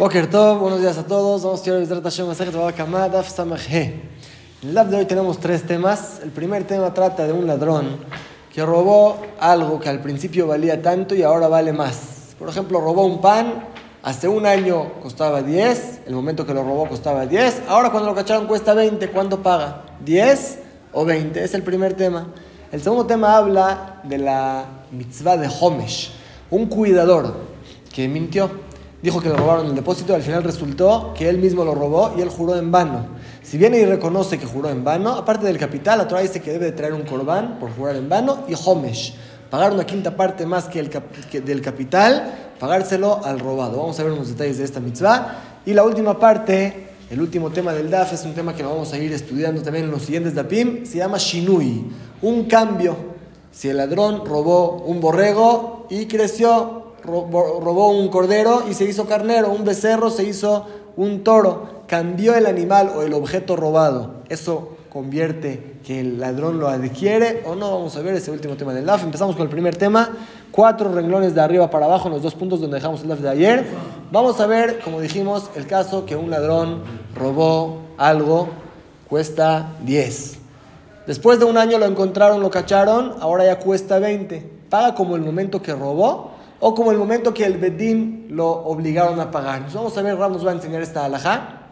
Boker Tov, buenos días a todos. Vamos a estudiar Bezrat Hashem el Daf de hoy tenemos tres temas. El primer tema trata de un ladrón que robó algo que al principio valía tanto y ahora vale más. Por ejemplo, robó un pan, hace un año costaba 10, el momento que lo robó costaba 10, ahora cuando lo cacharon cuesta 20, ¿cuánto paga? ¿10 o 20? Es el primer tema. El segundo tema habla de la mitzvah de Homesh, un cuidador que mintió dijo que le robaron el depósito al final resultó que él mismo lo robó y él juró en vano. Si viene y reconoce que juró en vano, aparte del capital, la Torah dice que debe de traer un corbán por jurar en vano y homesh, pagar una quinta parte más que, el del capital, pagárselo al robado. Vamos a ver unos detalles de esta mitzvah. Y la última parte, el último tema del DAF, es un tema que lo vamos a ir estudiando también en los siguientes DAPIM, se llama Shinui, un cambio. Si el ladrón robó un borrego y creció, robó un cordero y se hizo carnero, un becerro se hizo un toro, cambió el animal o el objeto robado. Eso convierte que el ladrón lo adquiere o no. Vamos a ver ese último tema del DAF. Empezamos con el primer tema. Cuatro renglones de arriba para abajo en los dos puntos donde dejamos el DAF de ayer. Vamos a ver, como dijimos, el caso que un ladrón robó algo, cuesta 10. Después de un año lo encontraron, lo cacharon, ahora ya cuesta 20. Paga como el momento que robó o como el momento que el Bedín lo obligaron a pagar. Entonces vamos a ver, Rab nos va a enseñar esta alajá,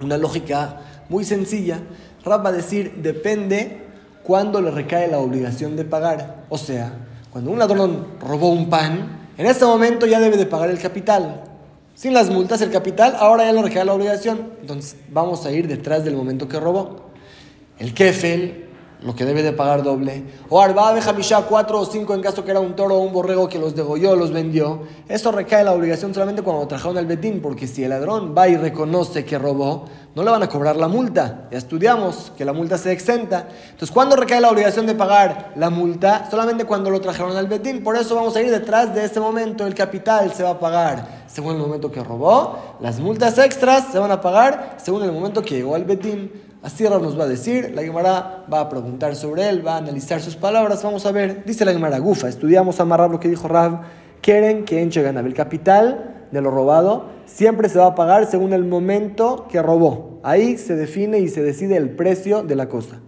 una lógica muy sencilla. Rab va a decir, depende cuándo le recae la obligación de pagar. O sea, cuando un ladrón robó un pan, en ese momento ya debe de pagar el capital. Sin las multas, el capital, ahora ya le recae la obligación. Entonces vamos a ir detrás del momento que robó. El kefel lo que debe de pagar doble. O Arba de Hamisha, cuatro o cinco en caso que era un toro o un borrego que los degolló, los vendió. Esto recae la obligación solamente cuando lo trajeron al betín, porque si el ladrón va y reconoce que robó, no le van a cobrar la multa. Ya estudiamos que la multa se exenta. Entonces, ¿cuándo recae la obligación de pagar la multa? Solamente cuando lo trajeron al betín. Por eso vamos a ir detrás de ese momento. El capital se va a pagar según el momento que robó. Las multas extras se van a pagar según el momento que llegó al betín. Así nos va a decir, la Gemara va a preguntar sobre él, va a analizar sus palabras, vamos a ver, dice la Gemara, Gufa, estudiamos a Rab lo que dijo Rab, quieren que enche ganaba el capital de lo robado, siempre se va a pagar según el momento que robó. Ahí se define y se decide el precio de la cosa.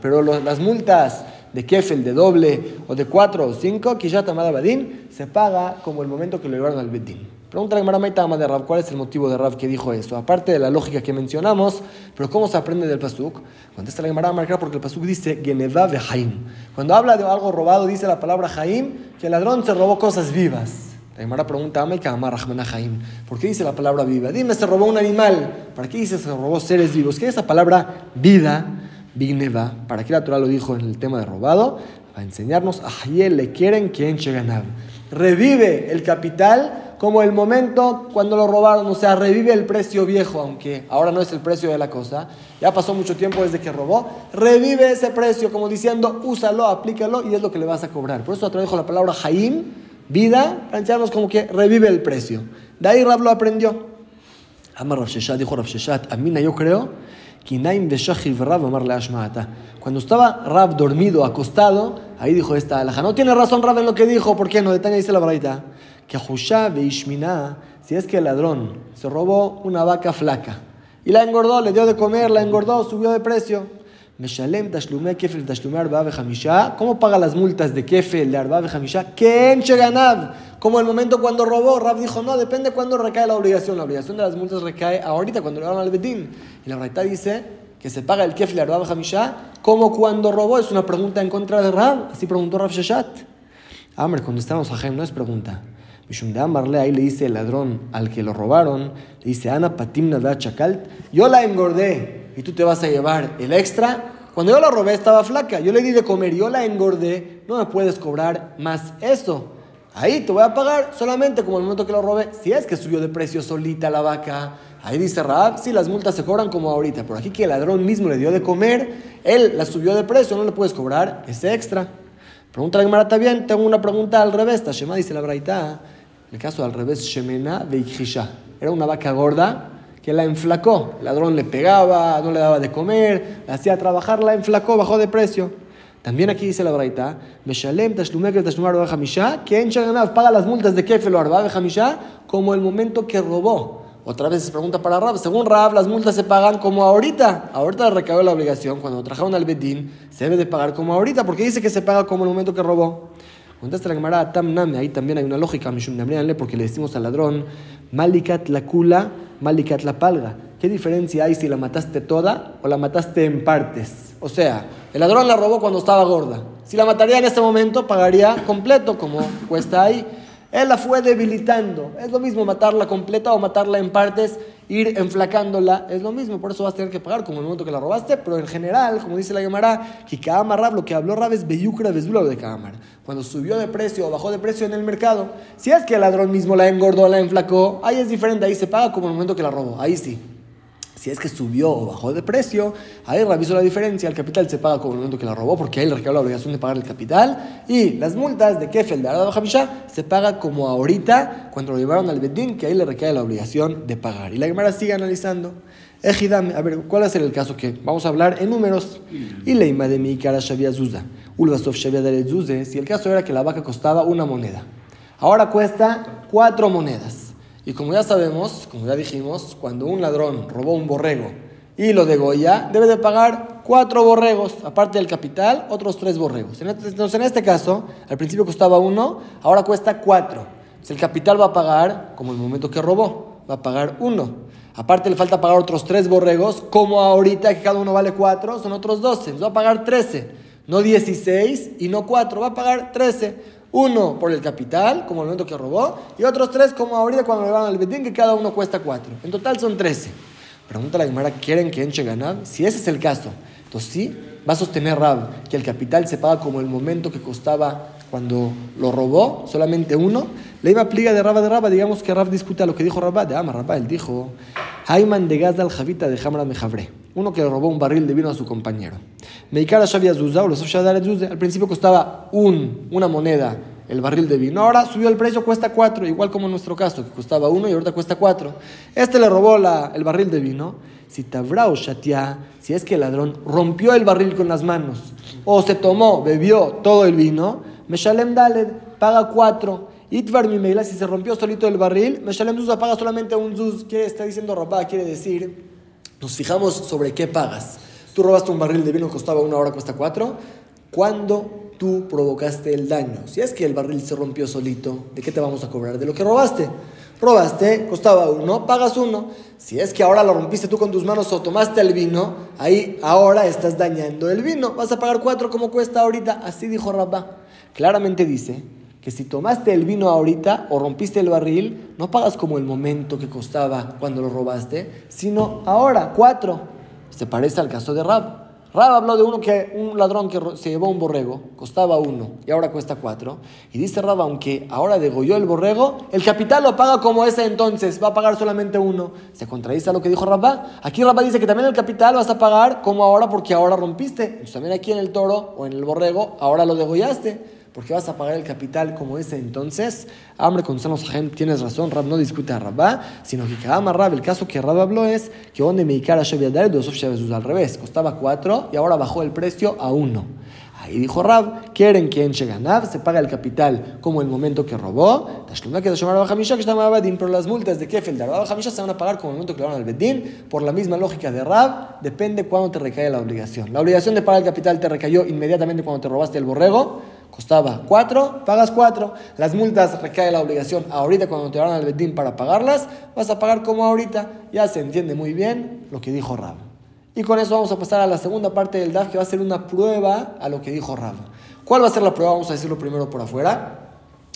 Pero las multas de kefel de doble o de cuatro o cinco, ya Badin, se paga como el momento que lo llevaron al Bedín. Pregunta la Gemara de Rav, ¿cuál es el motivo de Rav que dijo eso? Aparte de la lógica que mencionamos, pero ¿cómo se aprende del Pasuk? Contesta la Gemara marcar porque el Pasuk dice Geneva de Haim. Cuando habla de algo robado, dice la palabra Haim, que el ladrón se robó cosas vivas. La Gemara pregunta, Haim. ¿Por qué dice la palabra viva? Dime, se robó un animal. ¿Para qué dice se robó seres vivos? ¿Qué es esa palabra vida? Bigneva. ¿Para qué la Torah lo dijo en el tema de robado? Para enseñarnos a le quieren que enche ganar. Revive el capital como el momento cuando lo robaron, o sea, revive el precio viejo, aunque ahora no es el precio de la cosa, ya pasó mucho tiempo desde que robó, revive ese precio, como diciendo, úsalo, aplícalo y es lo que le vas a cobrar. Por eso trajo la palabra Jaim, vida, para como que revive el precio. De ahí Rab lo aprendió. Amar Rav Sheshat, dijo Rav Sheshat, Amina, yo creo, cuando estaba Rab dormido, acostado, ahí dijo esta alhaja. No tiene razón Rab en lo que dijo, ¿por qué no? Detalle dice la baraita que y Ishmina, si es que el ladrón se robó una vaca flaca y la engordó, le dio de comer, la engordó, subió de precio. Meshalem tashlume kefel tashlume arba ¿Cómo paga las multas de kefel de arba hamisha? ¿Quién ganab? Como el momento cuando robó, Rab dijo, no, depende cuándo recae la obligación. La obligación de las multas recae ahorita, cuando le van al bedín. Y la verdad dice que se paga el kefel de arba hamisha como cuando robó. Es una pregunta en contra de Rab. Así preguntó Rab Sheshat. Amr, cuando estamos a no es pregunta. Marle, ahí le dice el ladrón al que lo robaron, le dice, Ana Patimna da Chakalt, yo la engordé y tú te vas a llevar el extra. Cuando yo la robé estaba flaca, yo le di de comer, yo la engordé, no me puedes cobrar más eso. Ahí te voy a pagar solamente como el momento que lo robé. Si es que subió de precio solita la vaca, ahí dice Raab, si las multas se cobran como ahorita. Por aquí que el ladrón mismo le dio de comer, él la subió de precio, no le puedes cobrar ese extra. Pregunta la Gemara, bien, tengo una pregunta al revés. Tashema dice la Braita, el caso al revés, Shemena de Era una vaca gorda que la enflacó. El ladrón le pegaba, no le daba de comer, hacía trabajar, la enflacó, bajó de precio. También aquí dice la braita, Meshalem Tashlumek Tashlumar Hamisha, que en paga las multas de Kefel o como el momento que robó. Otra vez se pregunta para Rab. Según Rab, las multas se pagan como ahorita. Ahorita recayó la obligación. Cuando trajeron al Bedín, se debe de pagar como ahorita, porque dice que se paga como el momento que robó. Contesta la Gemara, Tam Name, ahí también hay una lógica, porque le decimos al ladrón, Malikat la kula, Malikat la palga. ¿Qué diferencia hay si la mataste toda o la mataste en partes? O sea, el ladrón la robó cuando estaba gorda. Si la mataría en este momento, pagaría completo, como cuesta ahí. Él la fue debilitando. Es lo mismo matarla completa o matarla en partes, ir enflacándola. Es lo mismo, por eso vas a tener que pagar como el momento que la robaste. Pero en general, como dice la Gemara, que Rab, lo que habló Rab es Beyukra Bezula de Kaamar. Cuando subió de precio o bajó de precio en el mercado, si es que el ladrón mismo la engordó, la enflacó, ahí es diferente, ahí se paga como el momento que la robó. Ahí sí. Si es que subió o bajó de precio, ahí revisó la diferencia. El capital se paga como el momento que la robó, porque ahí le recayó la obligación de pagar el capital. Y las multas de Kefel de Arada se paga como ahorita, cuando lo llevaron al Bedín, que ahí le recae la obligación de pagar. Y la Gemara sigue analizando. Ejidam, a ver, ¿cuál va a ser el caso que vamos a hablar en números? Y leima de mi cara Shavia Zuza. Ulvasov Shavia de Zuze. Si el caso era que la vaca costaba una moneda, ahora cuesta cuatro monedas. Y como ya sabemos, como ya dijimos, cuando un ladrón robó un borrego y lo degolla, debe de pagar cuatro borregos, aparte del capital, otros tres borregos. Este, entonces, en este caso, al principio costaba uno, ahora cuesta cuatro. Si el capital va a pagar, como el momento que robó, va a pagar uno. Aparte le falta pagar otros tres borregos, como ahorita que cada uno vale cuatro, son otros doce. va a pagar trece, no dieciséis y no cuatro, va a pagar trece. Uno por el capital, como el momento que robó, y otros tres como ahorita cuando le van al Bedín, que cada uno cuesta cuatro. En total son trece. Pregunta la Gemara, ¿quieren que enche ganar? Si ese es el caso, entonces sí, va a sostener Rab que el capital se paga como el momento que costaba cuando lo robó, solamente uno. La misma pliga de Rabba de Rabba, digamos que Rab discute lo que dijo Rabba, de Ama Rabba, él dijo, Hayman de Gazdal Javita de Hamra Mejabre uno que robó un barril de vino a su compañero. Meikara Shavia Zuzá, Al principio costaba un, una moneda el barril de vino. Ahora subió el precio, cuesta cuatro, igual como en nuestro caso, que costaba uno y ahorita cuesta cuatro. Este le robó la, el barril de vino. Si Tabrao Shatia, si es que el ladrón rompió el barril con las manos o se tomó, bebió todo el vino, Meshalem Daled paga cuatro. Itvar Mimeila, si se rompió solito el barril, Meshalem Zuz paga solamente un Zuz. Quiere, está diciendo Rabá, quiere decir nos fijamos sobre qué pagas. Tú robaste un barril de vino que costaba una hora, cuesta cuatro. ¿Cuándo tú provocaste el daño? Si es que el barril se rompió solito, ¿de qué te vamos a cobrar? De lo que robaste. Robaste, costaba uno, pagas uno. Si es que ahora lo rompiste tú con tus manos o tomaste el vino, ahí ahora estás dañando el vino. Vas a pagar cuatro como cuesta ahorita. Así dijo Rabba. Claramente dice que si tomaste el vino ahorita o rompiste el barril, no pagas como el momento que costaba cuando lo robaste, sino ahora, cuatro. Se parece al caso de Rab. Rab habló de uno que, un ladrón que se llevó un borrego, costaba uno y ahora cuesta cuatro. Y dice Rab, aunque ahora degolló el borrego, el capital lo paga como ese entonces, va a pagar solamente uno. Se contradice a lo que dijo Rabba. Aquí Rabba dice que también el capital vas a pagar como ahora porque ahora rompiste. Entonces también aquí en el toro o en el borrego, ahora lo degollaste porque vas a pagar el capital como ese entonces. Hambre con sanos tienes razón, Rab no discute a Rabá, sino que cada Rab, el caso que Rab habló es que donde me a Sheviadar, al revés, costaba cuatro y ahora bajó el precio a uno. Ahí dijo Rab, quieren que en Sheganav se paga el capital como el momento que robó. Pero las multas de Kefel de se van a pagar como el momento que le van al Bedín. Por la misma lógica de Rab, depende cuándo te recae la obligación. La obligación de pagar el capital te recayó inmediatamente cuando te robaste el borrego costaba 4, pagas 4. Las multas recae la obligación ahorita cuando te van al Bedín para pagarlas, vas a pagar como ahorita. Ya se entiende muy bien lo que dijo Rab. Y con eso vamos a pasar a la segunda parte del DAF que va a ser una prueba a lo que dijo Rab. ¿Cuál va a ser la prueba? Vamos a decirlo primero por afuera.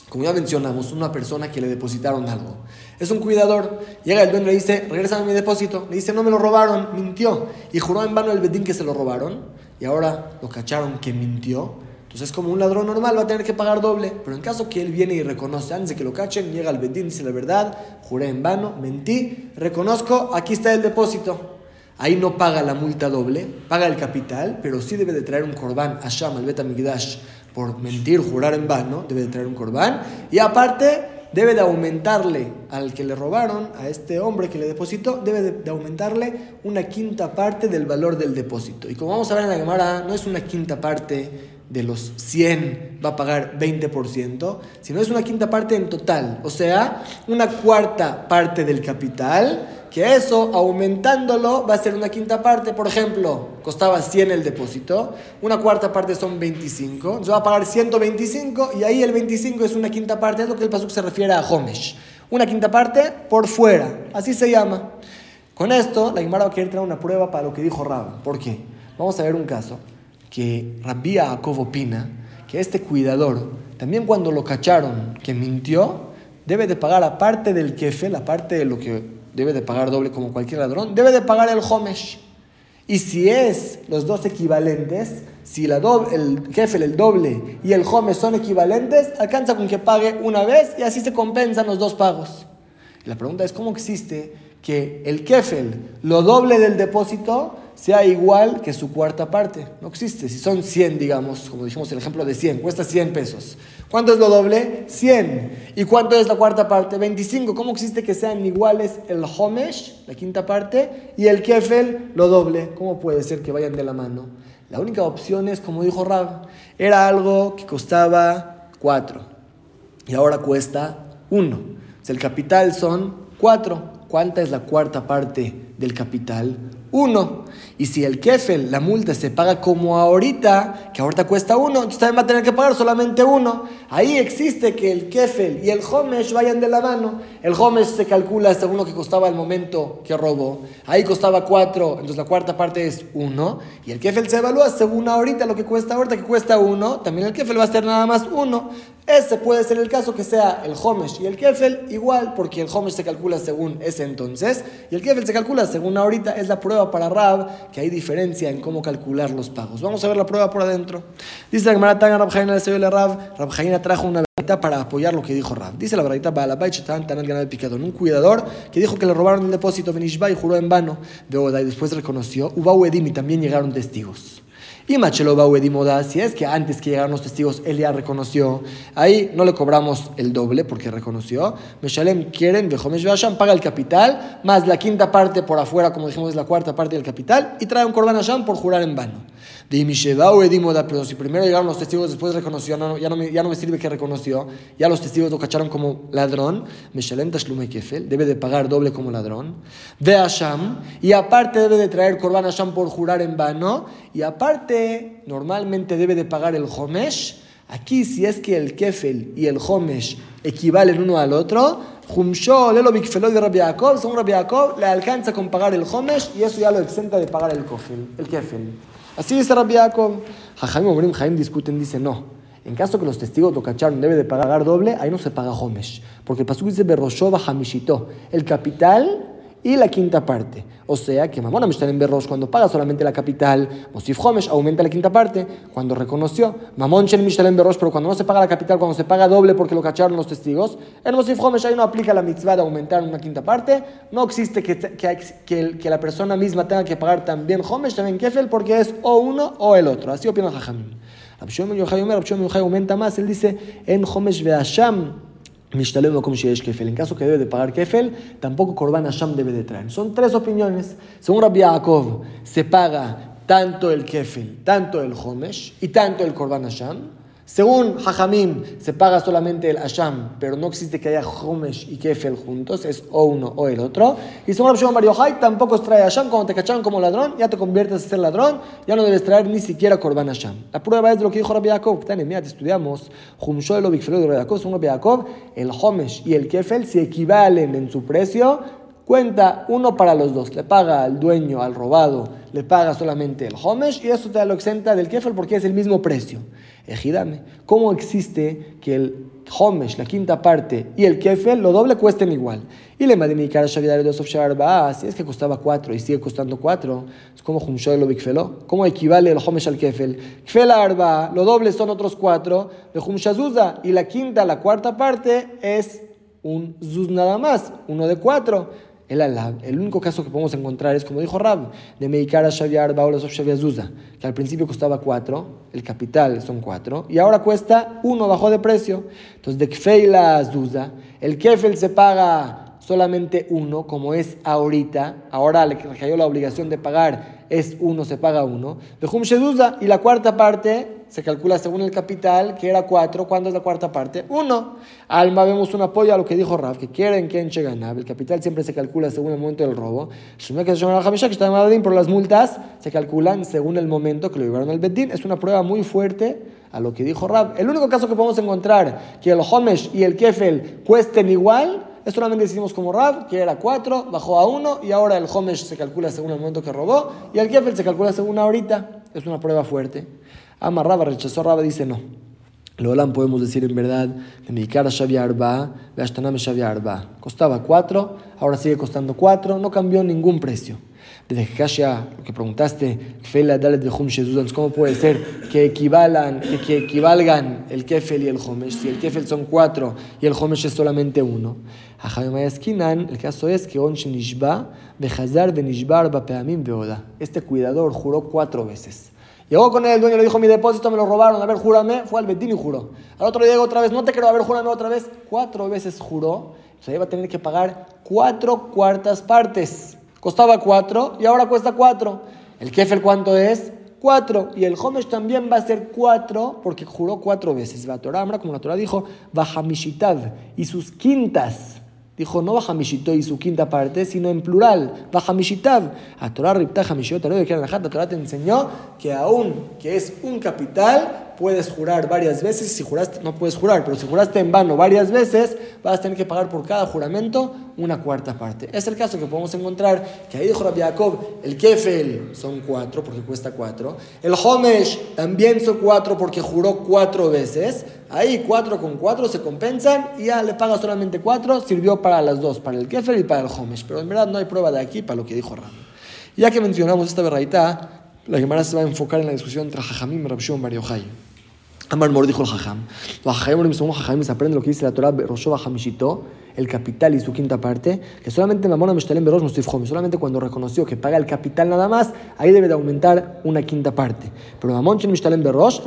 Como ya mencionamos, una persona que le depositaron algo. Es un cuidador. Llega el dueño le dice, regresa a mi depósito. Le dice, no me lo robaron, mintió. Y juró en vano el bedín que se lo robaron. Y ahora lo cacharon que mintió. Entonces, como un ladrón normal va a tener que pagar doble. Pero en caso que él viene y reconoce, antes de que lo cachen, llega al bedín, dice la verdad, juré en vano, mentí, reconozco, aquí está el depósito. Ahí no paga la multa doble, paga el capital, pero sí debe de traer un corbán a Sham, al Betamigdash, por mentir, jurar en vano, debe de traer un corbán. Y aparte, debe de aumentarle al que le robaron, a este hombre que le depositó, debe de, aumentarle una quinta parte del valor del depósito. Y como vamos a ver en la Gemara, no es una quinta parte de los 100 va a pagar 20%, sino es una quinta parte en total, o sea, una cuarta parte del capital, que eso aumentándolo va a ser una quinta parte, por ejemplo, costaba 100 el depósito, una cuarta parte son 25, entonces va a pagar 125 y ahí el 25 es una quinta parte, es lo que el Pasuk se refiere a Homesh, una quinta parte por fuera, así se llama. Con esto, la Guimara va a querer traer una prueba para lo que dijo Rab. ¿Por qué? Vamos a ver un caso que Rabbi Jacob opina que este cuidador, también cuando lo cacharon que mintió, debe de pagar aparte del kefel, aparte de lo que debe de pagar doble como cualquier ladrón, debe de pagar el homesh. Y si es los dos equivalentes, si la el kefel, el doble y el homesh son equivalentes, alcanza con que pague una vez y así se compensan los dos pagos. la pregunta es, ¿cómo existe que el kefel, lo doble del depósito, sea igual que su cuarta parte. No existe. Si son 100, digamos, como dijimos el ejemplo de 100, cuesta 100 pesos. ¿Cuánto es lo doble? 100. ¿Y cuánto es la cuarta parte? 25. ¿Cómo existe que sean iguales el homesh, la quinta parte, y el kefel, lo doble? ¿Cómo puede ser que vayan de la mano? La única opción es, como dijo Rab, era algo que costaba 4 y ahora cuesta 1. el capital son 4. ¿Cuánta es la cuarta parte del capital? Uno. Y si el kefel, la multa, se paga como ahorita, que ahorita cuesta uno, entonces también va a tener que pagar solamente uno. Ahí existe que el kefel y el homesh vayan de la mano. El homesh se calcula según lo que costaba el momento que robó. Ahí costaba cuatro, entonces la cuarta parte es uno. Y el kefel se evalúa según ahorita lo que cuesta ahorita, que cuesta uno. También el kefel va a ser nada más uno. Ese puede ser el caso que sea el homesh y el kefel igual, porque el homesh se calcula según ese entonces. Y el kefel se calcula según ahorita. Es la prueba para Rab que hay diferencia en cómo calcular los pagos. Vamos a ver la prueba por adentro. Dice la Gemara Tanga Rabjaina le Rab. Rabjaina trajo una verdad para apoyar lo que dijo Rab. Dice la verdad Baalabay Chetan Tanal Ganal Picadón. Un cuidador que dijo que le robaron el depósito Benishba y juró en vano de Oda y después reconoció. Edim y también llegaron testigos. Y Machelova Uedimoda, si es que antes que llegaran los testigos él ya reconoció, ahí no le cobramos el doble porque reconoció. Meshalem quieren, Bejomesh Beasham, paga el capital, más la quinta parte por afuera, como dijimos, es la cuarta parte del capital, y trae un Korban Hashem por jurar en vano. Uedimoda, pero si primero llegaron los testigos, después reconoció, ya, no me, ya no me sirve que reconoció, ya los testigos lo cacharon como ladrón. Kefel, debe de pagar doble como ladrón. De Hashem, y aparte debe de traer Korban Hashem por jurar en vano, y aparte normalmente debe de pagar el Homesh. Aquí, si es que el Kefel y el Homesh equivalen uno al otro, Jumsho, Lelo Bikfeló de Rabbi Yaakov, según Rabbi Yaakov, le alcanza con pagar el Homesh y eso ya lo exenta de pagar el Kefel. El Kefel. Así dice Rabbi Yaakov. Jajaim Obrim Jaim discuten, dice no. En caso que los testigos lo cacharon, debe de pagar doble, ahí no se paga Homesh. Porque el Pasuk dice Berroshova Hamishito. El capital y la quinta parte. O sea que Mamona en Berrosh, cuando paga solamente la capital, Mosif Homesh aumenta la quinta parte. Cuando reconoció, Mamon en Berrosh, pero cuando no se paga la capital, cuando se paga doble porque lo cacharon los testigos, en Mosif Homesh ahí no aplica la mitzvah de aumentar una quinta parte. No existe que, que, que, la persona misma tenga que pagar también Homesh, también Kefel, porque es o uno o el otro. Así opina Jajamim. Rabshon Yochai aumenta más, él dice, en Homesh Veasham en caso que debe de pagar kefel, tampoco Korban Hashem debe de traer. Son tres opiniones. Según Rabbi Yaakov, se paga tanto el kefel, tanto el homesh y tanto el Korban Hashem. Según Hajamim, se paga solamente el Asham, pero no existe que haya Homesh y Kefel juntos, es o uno o el otro. Y según Rabbi Mario Hay, tampoco trae Asham, cuando te cacharon como ladrón, ya te conviertes a ser ladrón, ya no debes traer ni siquiera Korban Asham. La prueba es de lo que dijo Rabbi Yaakov, mira, estudiamos, Jumsho el Obikfelo de Rabbi Yaakov, según Rabbi Yaakov, el Homesh y el Kefel si equivalen en su precio, cuenta uno para los dos. Le paga al dueño, al robado, le paga solamente el homesh y eso te lo exenta del kefel porque es el mismo precio. Ejidame, ¿cómo existe que el homesh, la quinta parte, y el kefel, lo doble cuesten igual? Y le madimicar a si es que costaba cuatro y sigue costando cuatro, es como lo bikfelo. ¿Cómo equivale el homesh al kefel? Kefel arba, lo doble son otros cuatro, de humshazuza, y la quinta, la cuarta parte es un zuz nada más, uno de cuatro. El único caso que podemos encontrar es, como dijo Rab, de Meikara Shaviar Baolas of Zuza, que al principio costaba 4, el capital son 4, y ahora cuesta 1, bajó de precio. Entonces, de Kfeila Zuza, el Kefel se paga solamente uno, como es ahorita, ahora le cayó la obligación de pagar, es uno, se paga uno. Y la cuarta parte se calcula según el capital, que era cuatro. ¿Cuándo es la cuarta parte? Uno. Alma, vemos un apoyo a lo que dijo Raf, que quieren que enche ganar. El capital siempre se calcula según el momento del robo. Por las multas se calculan según el momento que lo llevaron al Bedín. Es una prueba muy fuerte a lo que dijo Raf. El único caso que podemos encontrar que el Homesh y el Kefel cuesten igual es solamente decimos como Rab, que era 4, bajó a 1 y ahora el Homesh se calcula según el momento que robó y el Kefel se calcula según ahorita. Es una prueba fuerte. Ama Raba, rechazó Raba, dice no. Lolam podemos decir en verdad, Mikara Shavia Arba, Veashtaname Shavia Arba. Costaba 4, ahora sigue costando 4, no cambió ningún precio. Desde Kashia, lo que preguntaste, ¿cómo puede ser que equivalan, que, equivalgan el Kefel y el Homesh? Si el Kefel son 4 y el Homesh es solamente 1. El caso es que On Nishba, Bejazar, Benishbar, Bapeamim, Beoda. Este cuidador juró cuatro veces. Llegó con él, el dueño le dijo, mi depósito me lo robaron, a ver, júrame. Fue al Betín y juró. Al otro día otra vez, no te quiero, a ver, júrame otra vez. Cuatro veces juró. O sea, iba a tener que pagar cuatro cuartas partes. Costaba cuatro y ahora cuesta cuatro. El Kefel, ¿cuánto es? Cuatro. Y el Homesh también va a ser cuatro porque juró cuatro veces. La Torah, como la Torah dijo, Bajamishitav y sus quintas Dijo, no baja Mishito y su quinta parte, sino en plural. Baja Mishitav. A Torah Ripta Hamishot, la Torah te enseñó que aún que es un capital, puedes jurar varias veces. Si juraste, no puedes jurar, pero si juraste en vano varias veces, vas a tener que pagar por cada juramento una cuarta parte. Es el caso que podemos encontrar que ahí dijo Rabbi Jacob, el Kefel son cuatro porque cuesta cuatro. El Homesh también son cuatro porque juró cuatro veces. Ahí cuatro con cuatro se compensan y ya le paga solamente cuatro. Sirvió para las dos, para el Kefel y para el Homesh. Pero en verdad no hay prueba de aquí para lo que dijo Ram. Ya que mencionamos esta verdad, la Gemara se va a enfocar en la discusión entre Jajamim y Rabshon Bar Yochai. Amar Mor dijo el Jajam. Los Jajamim, se aprende lo que dice la Torah, Rosho Bajamishito, el capital y su quinta parte, que solamente Mamona Mishtalem Berosh Mustif solamente cuando reconoció que paga el capital nada más, ahí debe de aumentar una quinta parte. Pero Mamon Chen Mishtalem Berosh,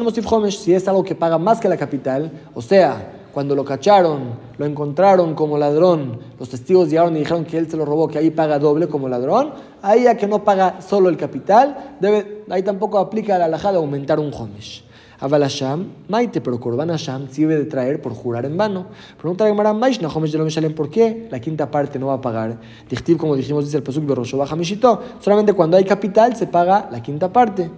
si es algo que paga más que la capital, o sea, cuando lo cacharon, lo encontraron como ladrón, los testigos llegaron y dijeron que él se lo robó, que ahí paga doble como ladrón, ahí ya que no paga solo el capital, debe, ahí tampoco aplica la alhaja aumentar un homesh. Aval Hashem, Maite, pero Korban Hashem sirve de traer por jurar en vano. Pregunta a Gemara, Maishna, Homesh de Shalem, ¿por qué la quinta parte no va a pagar? Dichtiv, como dijimos, dice el Pasuk, Berosho Baja solamente cuando hay capital se paga la quinta parte.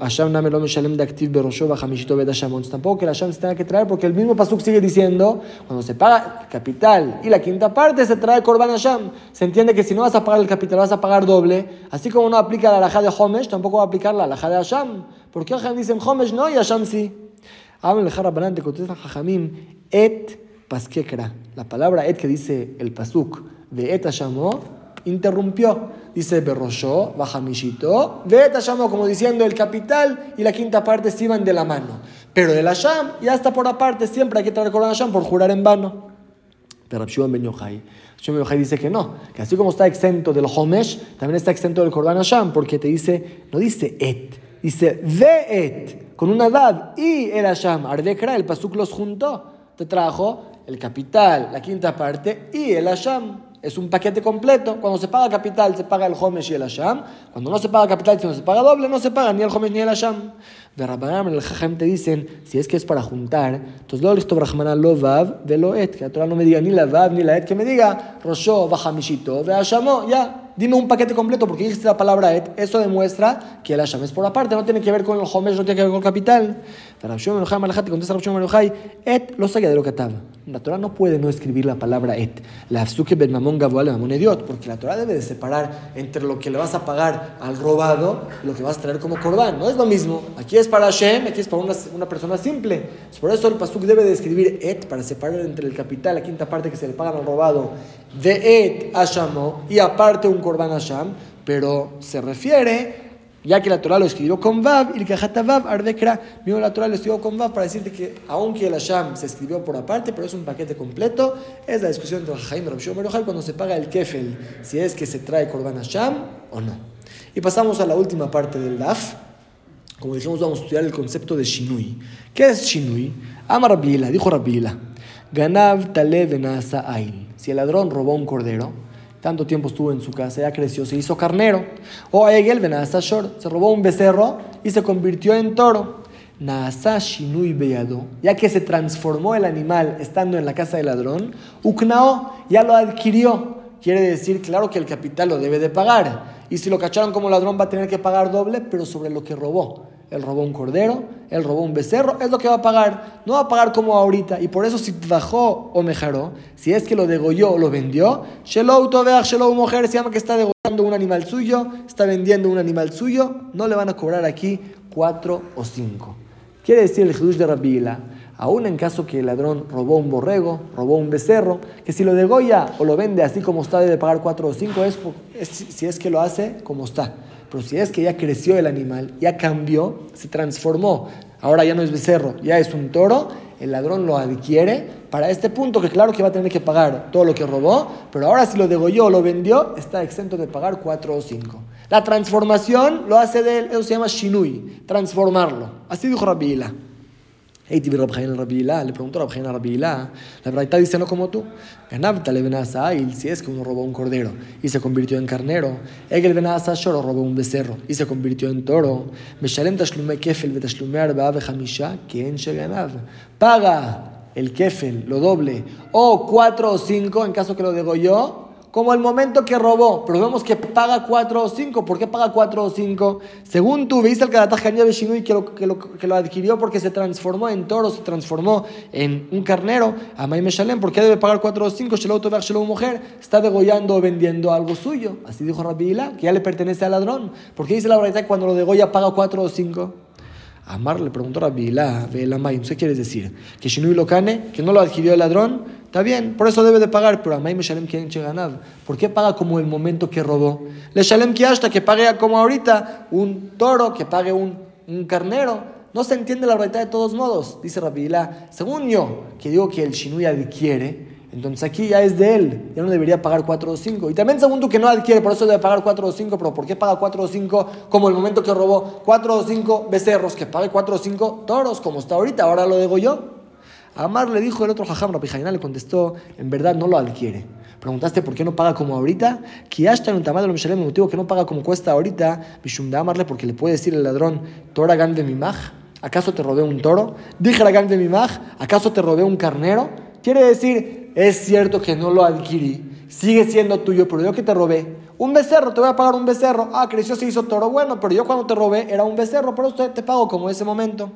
Hashem name lo meshalem de activ berosho bajamishito bed Tampoco que la Hashem se tenga que traer, porque el mismo pasuk sigue diciendo, cuando se paga el capital y la quinta parte se trae korban Hashem. Se entiende que si no vas a pagar el capital, vas a pagar doble. Así como no aplica la alhaja de Homesh, tampoco va a aplicar la alhaja de Hashem. ¿Por qué Hashem dicen Homesh no y Hashem sí? Hablan el Jarabanante, contestan Jajamim, et paskekra. La palabra et que dice el pasuk de et Hashamo, interrumpió. Dice Berroshó, Bajamishito, Veta Shamo, como diciendo el capital y la quinta parte se iban de la mano. Pero el Asham ya está por aparte, siempre hay que traer con Asham por jurar en vano. Pero Shimon Ben Yochai, Ben dice que no, que así como está exento del Homesh, también está exento del Korban Asham, porque te dice, no dice et, dice ve et, con una dad y el Asham, Ardekra, el Pasuk los juntó, te trajo el capital, la quinta parte y el Asham es un paquete completo. Cuando se paga capital, se paga el Homesh y el Asham. Cuando no se paga capital, si no se paga doble, no se paga ni el Homesh ni el Asham. De Rabbanam, el Jajam te dicen, si es que es para juntar, entonces lo listo Brahmana lo vav de lo et, que la Torah no me diga ni la vav ni la et, que me diga Rosho, Bajamishito, ve Ashamo, ya, dime un paquete completo porque dijiste la palabra et, eso demuestra que el Asham es por aparte, no tiene que ver con el Homesh, no tiene que ver con el capital. contesta et lo saque de lo que estaba. La Torah no puede no escribir la palabra et. La Afsuke ben Mamon Gavoal Mamon Ediot, porque la Torah debe de separar entre lo que le vas a pagar al robado y lo que vas a traer como corbán. No es lo mismo. Aquí es para Hashem, aquí es para una, una persona simple. Por eso el Pasuk debe de escribir et para separar entre el capital, la quinta parte que se le paga al robado, de et a Shamo y aparte un corbán a Sham, pero se refiere ya que la Torah lo escribió con Vav, y el Vav, Ardekra, mismo la Torah lo escribió con Vav para decirte que, aunque el Hasham se escribió por aparte, pero es un paquete completo, es la discusión entre Jaime y cuando se paga el Kefel, si es que se trae Korban Hasham o no. Y pasamos a la última parte del DAF. Como dijimos, vamos a estudiar el concepto de Shinui. ¿Qué es Shinui? Ama Rabila, dijo Rabila. Ganav tale benasa ail. Si el ladrón robó un cordero, tanto tiempo estuvo en su casa, ya creció, se hizo carnero. O Egel benasa shor, se robó un becerro y se convirtió en toro. Naasa shinui beyado, ya que se transformó el animal estando en la casa del ladrón, uknao ya lo adquirió. Quiere decir, claro que el capital lo debe de pagar. Y si lo cacharon como ladrón va a tener que pagar doble, pero sobre lo que robó. Él robó un cordero, él robó un becerro, es lo que va a pagar. No va a pagar como ahorita. Y por eso si bajó o mejaró, si es que lo degolló o lo vendió, Shelou Toveach, Shelou mujer, se llama que está degollando un animal suyo, está vendiendo un animal suyo, no le van a cobrar aquí cuatro o cinco. Quiere decir el Jesús de Rabila, aún en caso que el ladrón robó un borrego, robó un becerro, que si lo degolla o lo vende así como está, debe pagar cuatro o cinco, es, si es que lo hace como está. Pero si es que ya creció el animal, ya cambió, se transformó, ahora ya no es becerro, ya es un toro, el ladrón lo adquiere para este punto, que claro que va a tener que pagar todo lo que robó, pero ahora si lo degolló o lo vendió, está exento de pagar cuatro o cinco. La transformación lo hace de él, eso se llama shinui, transformarlo. Así dijo Rabbi Hey, le preguntó a Rabbi la verdad dice no como tú. Ganabta le si es que uno robó un cordero y se convirtió en carnero. Egel benasa shoro robó un becerro y se convirtió en toro. Meshalem tashlume kefel betashlume en sheganav. Paga el kefel, lo doble, o cuatro o cinco en caso que lo degolló como el momento que robó, pero vemos que paga 4 o 5. ¿Por qué paga 4 o 5? Según tú, viste el Shinui que lo, que, lo, que lo adquirió porque se transformó en toro, se transformó en un carnero, a Meshalem, ¿por qué debe pagar 4 o 5? Shelow mujer, está degollando o vendiendo algo suyo. Así dijo Rabbi que ya le pertenece al ladrón. ¿Por qué dice la verdad cuando lo degolla paga 4 o 5? Amar le preguntó a Rabbi Ilá, ¿qué quieres decir? Que Shinui lo cane, que no lo adquirió el ladrón, Está bien, por eso debe de pagar, pero Amay Meshalem quieren ganar. ¿Por qué paga como el momento que robó? Le Shalem hasta que pague como ahorita un toro, que pague un, un carnero. No se entiende la verdad de todos modos, dice Rabiila. Según yo, que digo que el Shinui adquiere, entonces aquí ya es de él, ya no debería pagar 4 o 5. Y también según tú que no adquiere, por eso debe pagar 4 o 5, pero ¿por qué paga 4 o 5 como el momento que robó 4 o 5 becerros, que pague 4 o 5 toros, como está ahorita, ahora lo digo yo? Amar le dijo el otro jajam, Rabbi le contestó, en verdad no lo adquiere. Preguntaste por qué no paga como ahorita. En un tamaño el motivo que no paga como cuesta ahorita. Bishum amarle porque le puede decir el ladrón, Tora gan de mi maj, ¿acaso te robé un toro? Dije la gan de mi maj, ¿acaso te robé un carnero? Quiere decir, es cierto que no lo adquirí, sigue siendo tuyo, pero yo que te robé, un becerro, te voy a pagar un becerro. Ah, creció, se hizo toro. Bueno, pero yo cuando te robé era un becerro, pero usted te pago como ese momento.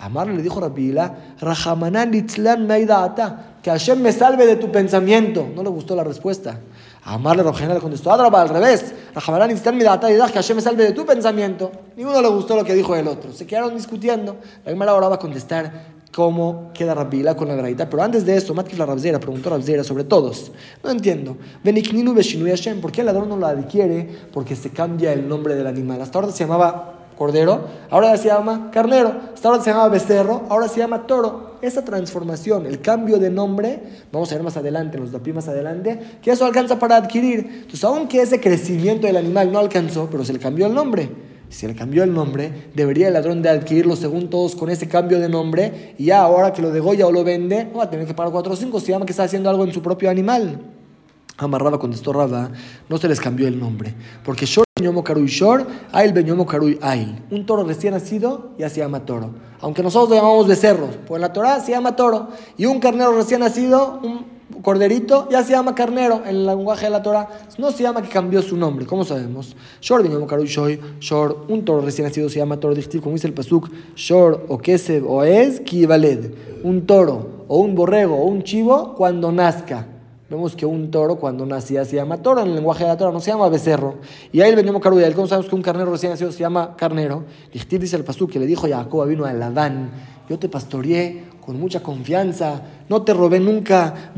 Amar le dijo Rabbi Rahamanan Itzlan Meidata, que Hashem me salve de tu pensamiento. No le gustó la respuesta. Amar le le contestó, Adraba, al revés. Rahamanan Itzlan Meidata, que Hashem me salve de tu pensamiento. Ninguno le gustó lo que dijo el otro. Se quedaron discutiendo. La misma va a contestar cómo queda Rabila con la verdad. Pero antes de eso, Matkif la Rabzera preguntó a Rabzera sobre todos. No entiendo. ¿Por qué el ladrón no lo adquiere? Porque se cambia el nombre del animal. Hasta ahora se llamaba cordero, ahora se llama carnero, hasta ahora se llama becerro, ahora se llama toro. Esa transformación, el cambio de nombre, vamos a ver más adelante, los dapi más adelante, que eso alcanza para adquirir. Entonces, aunque ese crecimiento del animal no alcanzó, pero se le cambió el nombre. Si le cambió el nombre, debería el ladrón de adquirirlo según todos con ese cambio de nombre, y ya ahora que lo degolla o lo vende, va a tener que pagar 4 o 5, se llama que está haciendo algo en su propio animal. Amarraba contestó Raba, no se les cambió el nombre, porque Shor Beñomo Karui Shor, Ail Beñomo Karui Ail. Un toro recién nacido ya se llama toro. Aunque nosotros lo llamamos becerros, pues en la Torah se llama toro. Y un carnero recién nacido, un corderito, ya se llama carnero en el lenguaje de la Torah. No se llama que cambió su nombre, ¿cómo sabemos? Shor Beñomo Karui Shor, un toro recién nacido se llama toro. Como dice el Pasuk, Shor o Keseb o Es Kivaled. Un toro o un borrego o un chivo cuando nazca. Vemos que un toro cuando nacía se llama toro, en el lenguaje de la Torah no se llama becerro. Y ahí venimos caruya. ¿Cómo sabemos que un carnero recién nacido se llama carnero? dice el pasú que le dijo Jacob vino a Ladán, yo te pastoreé con mucha confianza, no te robé nunca,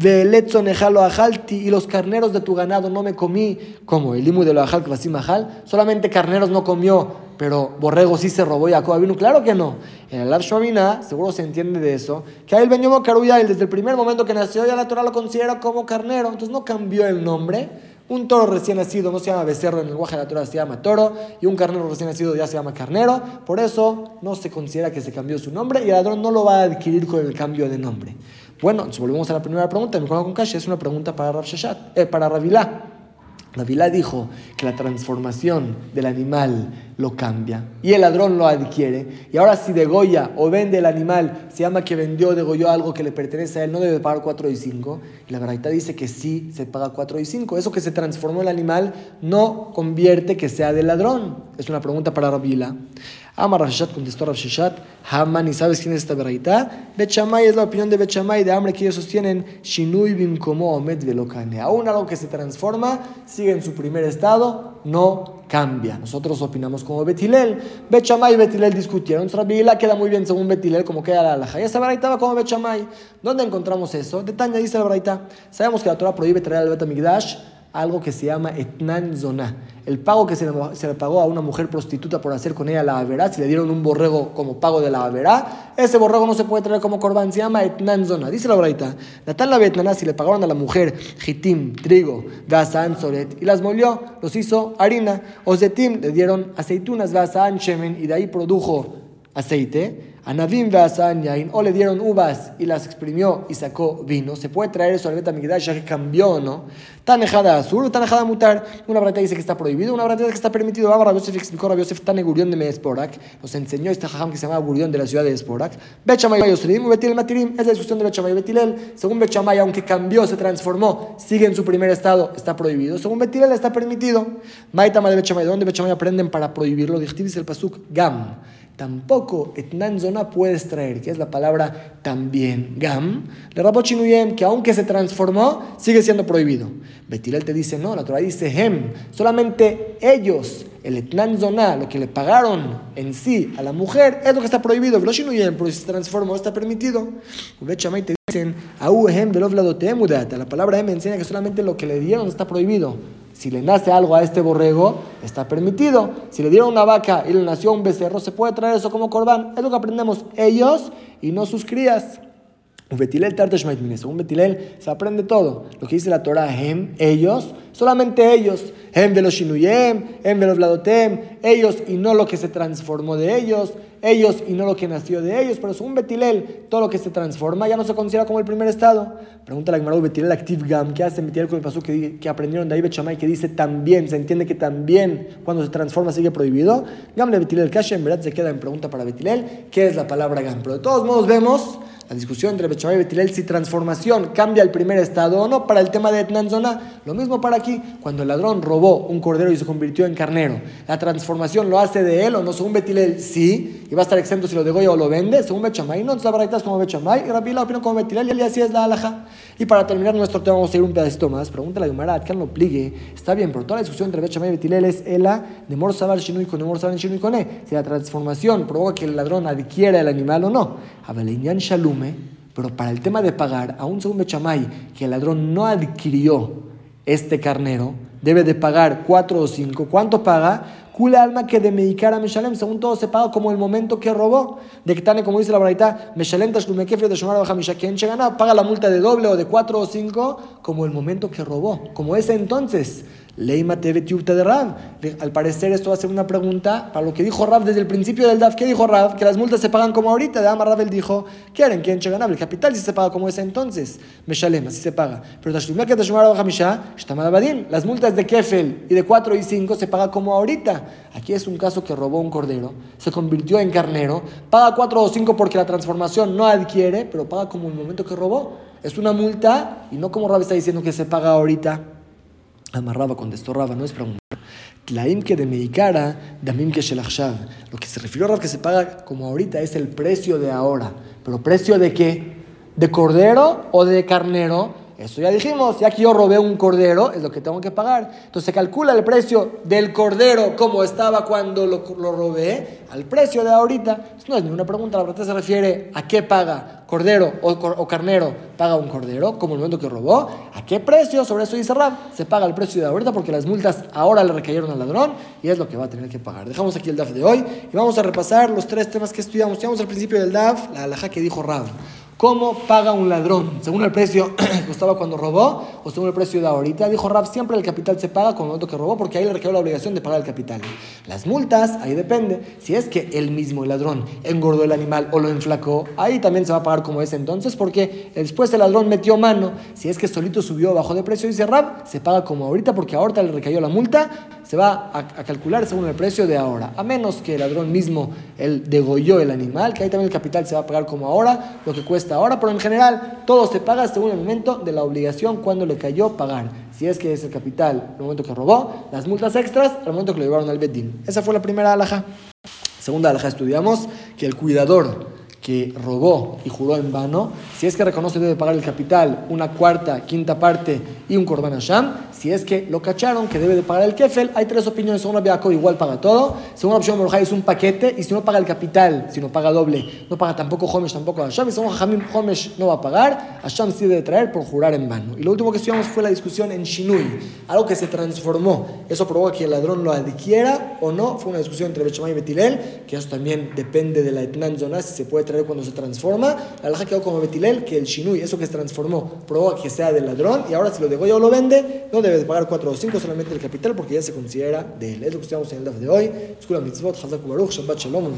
nejalo ajalti, y los carneros de tu ganado no me comí, como el limu de lo ajal majal, solamente carneros no comió, pero borrego sí se robó Jacob vino, claro que no. En el Lav seguro se entiende de eso, que ahí el Benyomo Caruya, desde el primer momento que nació, ya la Torah lo considera como carnero, entonces no cambió el nombre un toro recién nacido no se llama becerro en el lenguaje de la Torah, se llama toro. Y un carnero recién nacido ya se llama carnero. Por eso no se considera que se cambió su nombre y el ladrón no lo va a adquirir con el cambio de nombre. Bueno, si volvemos a la primera pregunta, mi con Kashi es una pregunta para Rav eh, para Ravilá. Ravilá dijo que la transformación del animal lo cambia y el ladrón lo adquiere. Y ahora si degolla o vende el animal, se llama que vendió degolló algo que le pertenece a él, no debe pagar 4 y 5. Y la verdad dice que sí se paga 4 y 5. Eso que se transformó el animal no convierte que sea del ladrón. Es una pregunta para Ravilá. Ama Rafshat contestó Rafshat, Haman, ¿y sabes quién es esta verdad? Bechamay es la opinión de Bechamay, de hambre que ellos sostienen, Shinui bim como Omed velokane. Aún algo que se transforma, sigue en su primer estado, no cambia. Nosotros opinamos como Betilel. Bechamay y Betilel discutieron. Rabila queda muy bien según Betilel, como queda la alhaja. Y esta verdad va como Bechamay. ¿Dónde encontramos eso? De dice la verdad. Sabemos que la Torah prohíbe traer al Betamigdash algo que se llama etnan zona. El pago que se le, pagó a una mujer prostituta por hacer con ella la averá, si le dieron un borrego como pago de la averá, ese borrego no se puede traer como corbán, se llama etnan zona. Dice la braita, Natal la betnaná, si le pagaron a la mujer jitim, trigo, gasán, soret, y las molió, los hizo harina, o zetim, le dieron aceitunas, gasán, shemen, y de ahí produjo aceite, Anavim yain, o le dieron uvas y las exprimió y sacó vino. Se puede traer eso al Betamigdash ya que cambió, ¿no? Tanejada azul, tanejada mutar. Una brata dice que está prohibido, una brata dice que está permitido. Vamos a Yosef explicó a Yosef Tane Gurión de Meesporak. Nos enseñó este jajam que se llama Gurión de la ciudad de Esporak. Bechamay Yosrim, Betil Matirim. Es la discusión de Bechamay Betilel. Según Bechamay, aunque cambió, se transformó, sigue en su primer estado, está prohibido. Según Betilel, está permitido. Maitama de Bechamay, ¿dónde Bechamay aprenden para prohibirlo? Dice el Pasuk Gam tampoco etnan zona puedes traer, que es la palabra también gam, de Rabot que aunque se transformó, sigue siendo prohibido. Betilel te dice, no, la Torah dice hem, solamente ellos, el etnan zona, lo que le pagaron en sí a la mujer, es lo que está prohibido. Pero si se transformó, está permitido. te dicen, la palabra hem enseña que solamente lo que le dieron está prohibido. Si le nace algo a este borrego, está permitido. Si le dieron una vaca y le nació un becerro, se puede traer eso como corbán. Es lo que aprendemos ellos y no sus crías. Betilel Según Betilel se aprende todo. Lo que dice la Torah, ellos, solamente ellos. Hem velos shinuyem, vladotem, ellos y no lo que se transformó de ellos ellos y no lo que nació de ellos. Pero según Betilel, todo lo que se transforma ya no se considera como el primer estado. Pregunta la Gemara Betilel Active Gam, ¿qué hace Betilel con el paso que, que aprendieron de ahí Bechamay que dice también, se entiende que también cuando se transforma sigue prohibido? Gam le Betilel Kasha, en verdad se queda en pregunta para Betilel, ¿qué es la palabra Gam? Pero de todos modos vemos la discusión entre Bechamay y Betilel si transformación cambia el primer estado o no para el tema de Etnanzona. Lo mismo para aquí, cuando el ladrón robó un cordero y se convirtió en carnero, la transformación lo hace de él o no, según Betilel, sí y va a estar exento si lo degolla o lo vende, según Bechamay. No, entonces la como Bechamay y Rabbi la opinión como Betilel y así es la alaja. Y para terminar nuestro tema, vamos a ir un pedacito más. Pregunta la Gemara, que no pligue. Está bien, pero toda la discusión entre Bechamay y Betilel es Ela de Mor Sabar Shinui con Mor Sabar Shinui con. Si la transformación provoca que el ladrón adquiera el animal o no. Abelinian Shalume, pero para el tema de pagar, aún según Bechamay, que el ladrón no adquirió este carnero, debe de pagar cuatro o cinco. ¿Cuánto paga? Kula alma que de Meikara Meshalem, según todo se paga como el momento que robó. De que como dice la Braita, Meshalem Tashlumekefe de Shomar Bajamisha, quien gana, paga la multa de doble o de cuatro o cinco, como el momento que robó, como ese entonces. Leima de Rab. Al parecer esto va a ser una pregunta para lo que dijo Rab desde el principio del DAF. ¿Qué dijo Rab? Que las multas se pagan como ahorita. De Amar Rab él dijo, ¿quieren? ¿Quién ganable? El capital si se paga como ese entonces. Meshalem, así se paga. Pero las multas de Kefel y de 4 y 5 se paga como ahorita. Aquí es un caso que robó un cordero, se convirtió en carnero, paga 4 o 5 porque la transformación no adquiere, pero paga como el momento que robó. Es una multa y no como Rab está diciendo que se paga ahorita. Amarraba, contestó Raba, no es pregunta. Tlaim que de Meikara, Damim que Lo que se refirió a que se paga como ahorita es el precio de ahora. ¿Pero precio de qué? ¿De cordero o de carnero? Eso ya dijimos, ya que yo robé un cordero, es lo que tengo que pagar. Entonces se calcula el precio del cordero como estaba cuando lo, robé, al precio de ahorita. Eso no es ninguna pregunta, la verdad se refiere a qué paga cordero o, carnero, paga un cordero, como el momento que robó, a qué precio, sobre eso dice Rab, se paga el precio de ahorita porque las multas ahora le recayeron al ladrón y es lo que va a tener que pagar. Dejamos aquí el DAF de hoy y vamos a repasar los tres temas que estudiamos. Estudiamos al principio del DAF, la alhaja que dijo Rab. ¿Cómo paga un ladrón? ¿Según el precio que costaba cuando robó o según el precio de ahorita? Dijo Rab, siempre el capital se paga con el momento que robó porque ahí le requirió la obligación de pagar el capital. Las multas, ahí depende. Si es que él mismo, el ladrón, engordó el animal o lo enflacó, ahí también se va a pagar como es entonces porque después el ladrón metió mano. Si es que solito subió bajo de precio, dice Rab, se paga como ahorita porque ahorita le recayó la multa, se va a, calcular según el precio de ahora. A menos que el ladrón mismo, él degolló el animal, que ahí también el capital se va a pagar como ahora, lo que cuesta ahora, pero en general todo se paga según el momento de la obligación cuando le cayó pagar. Si es que es el capital el momento que robó, las multas extras al momento que lo llevaron al bedín. Esa fue la primera alhaja. Segunda alhaja estudiamos que el cuidador que robó y juró en vano, si es que reconoce debe pagar el capital, una cuarta, quinta parte y un korban Hashem, si es que lo cacharon que debe de pagar el kefel, hay tres opiniones, según Rabbi igual paga todo, según opción Morjai es un paquete y si no paga el capital, si no paga doble, no paga tampoco Homesh, tampoco Hashem, y según Hamim Homesh no va a pagar, Hashem sí debe traer por jurar en vano. Y lo último que estudiamos fue la discusión en Shinui, algo que se transformó, eso provoca que el ladrón lo adquiera o no, fue una discusión entre Bechamay y Betilel, que eso también depende de la etnan si se puede traer cuando se transforma, la alhaja quedó como Betilel, que el Shinui, eso que se transformó, provoca que sea del ladrón, y ahora si lo ya o lo vende, no debe de pagar 4 o 5 solamente el capital porque ya se considera de él. Es lo que estudiamos en el DAF de hoy. Escuela mitzvot, Hazak Baruch, Shabbat Shalom,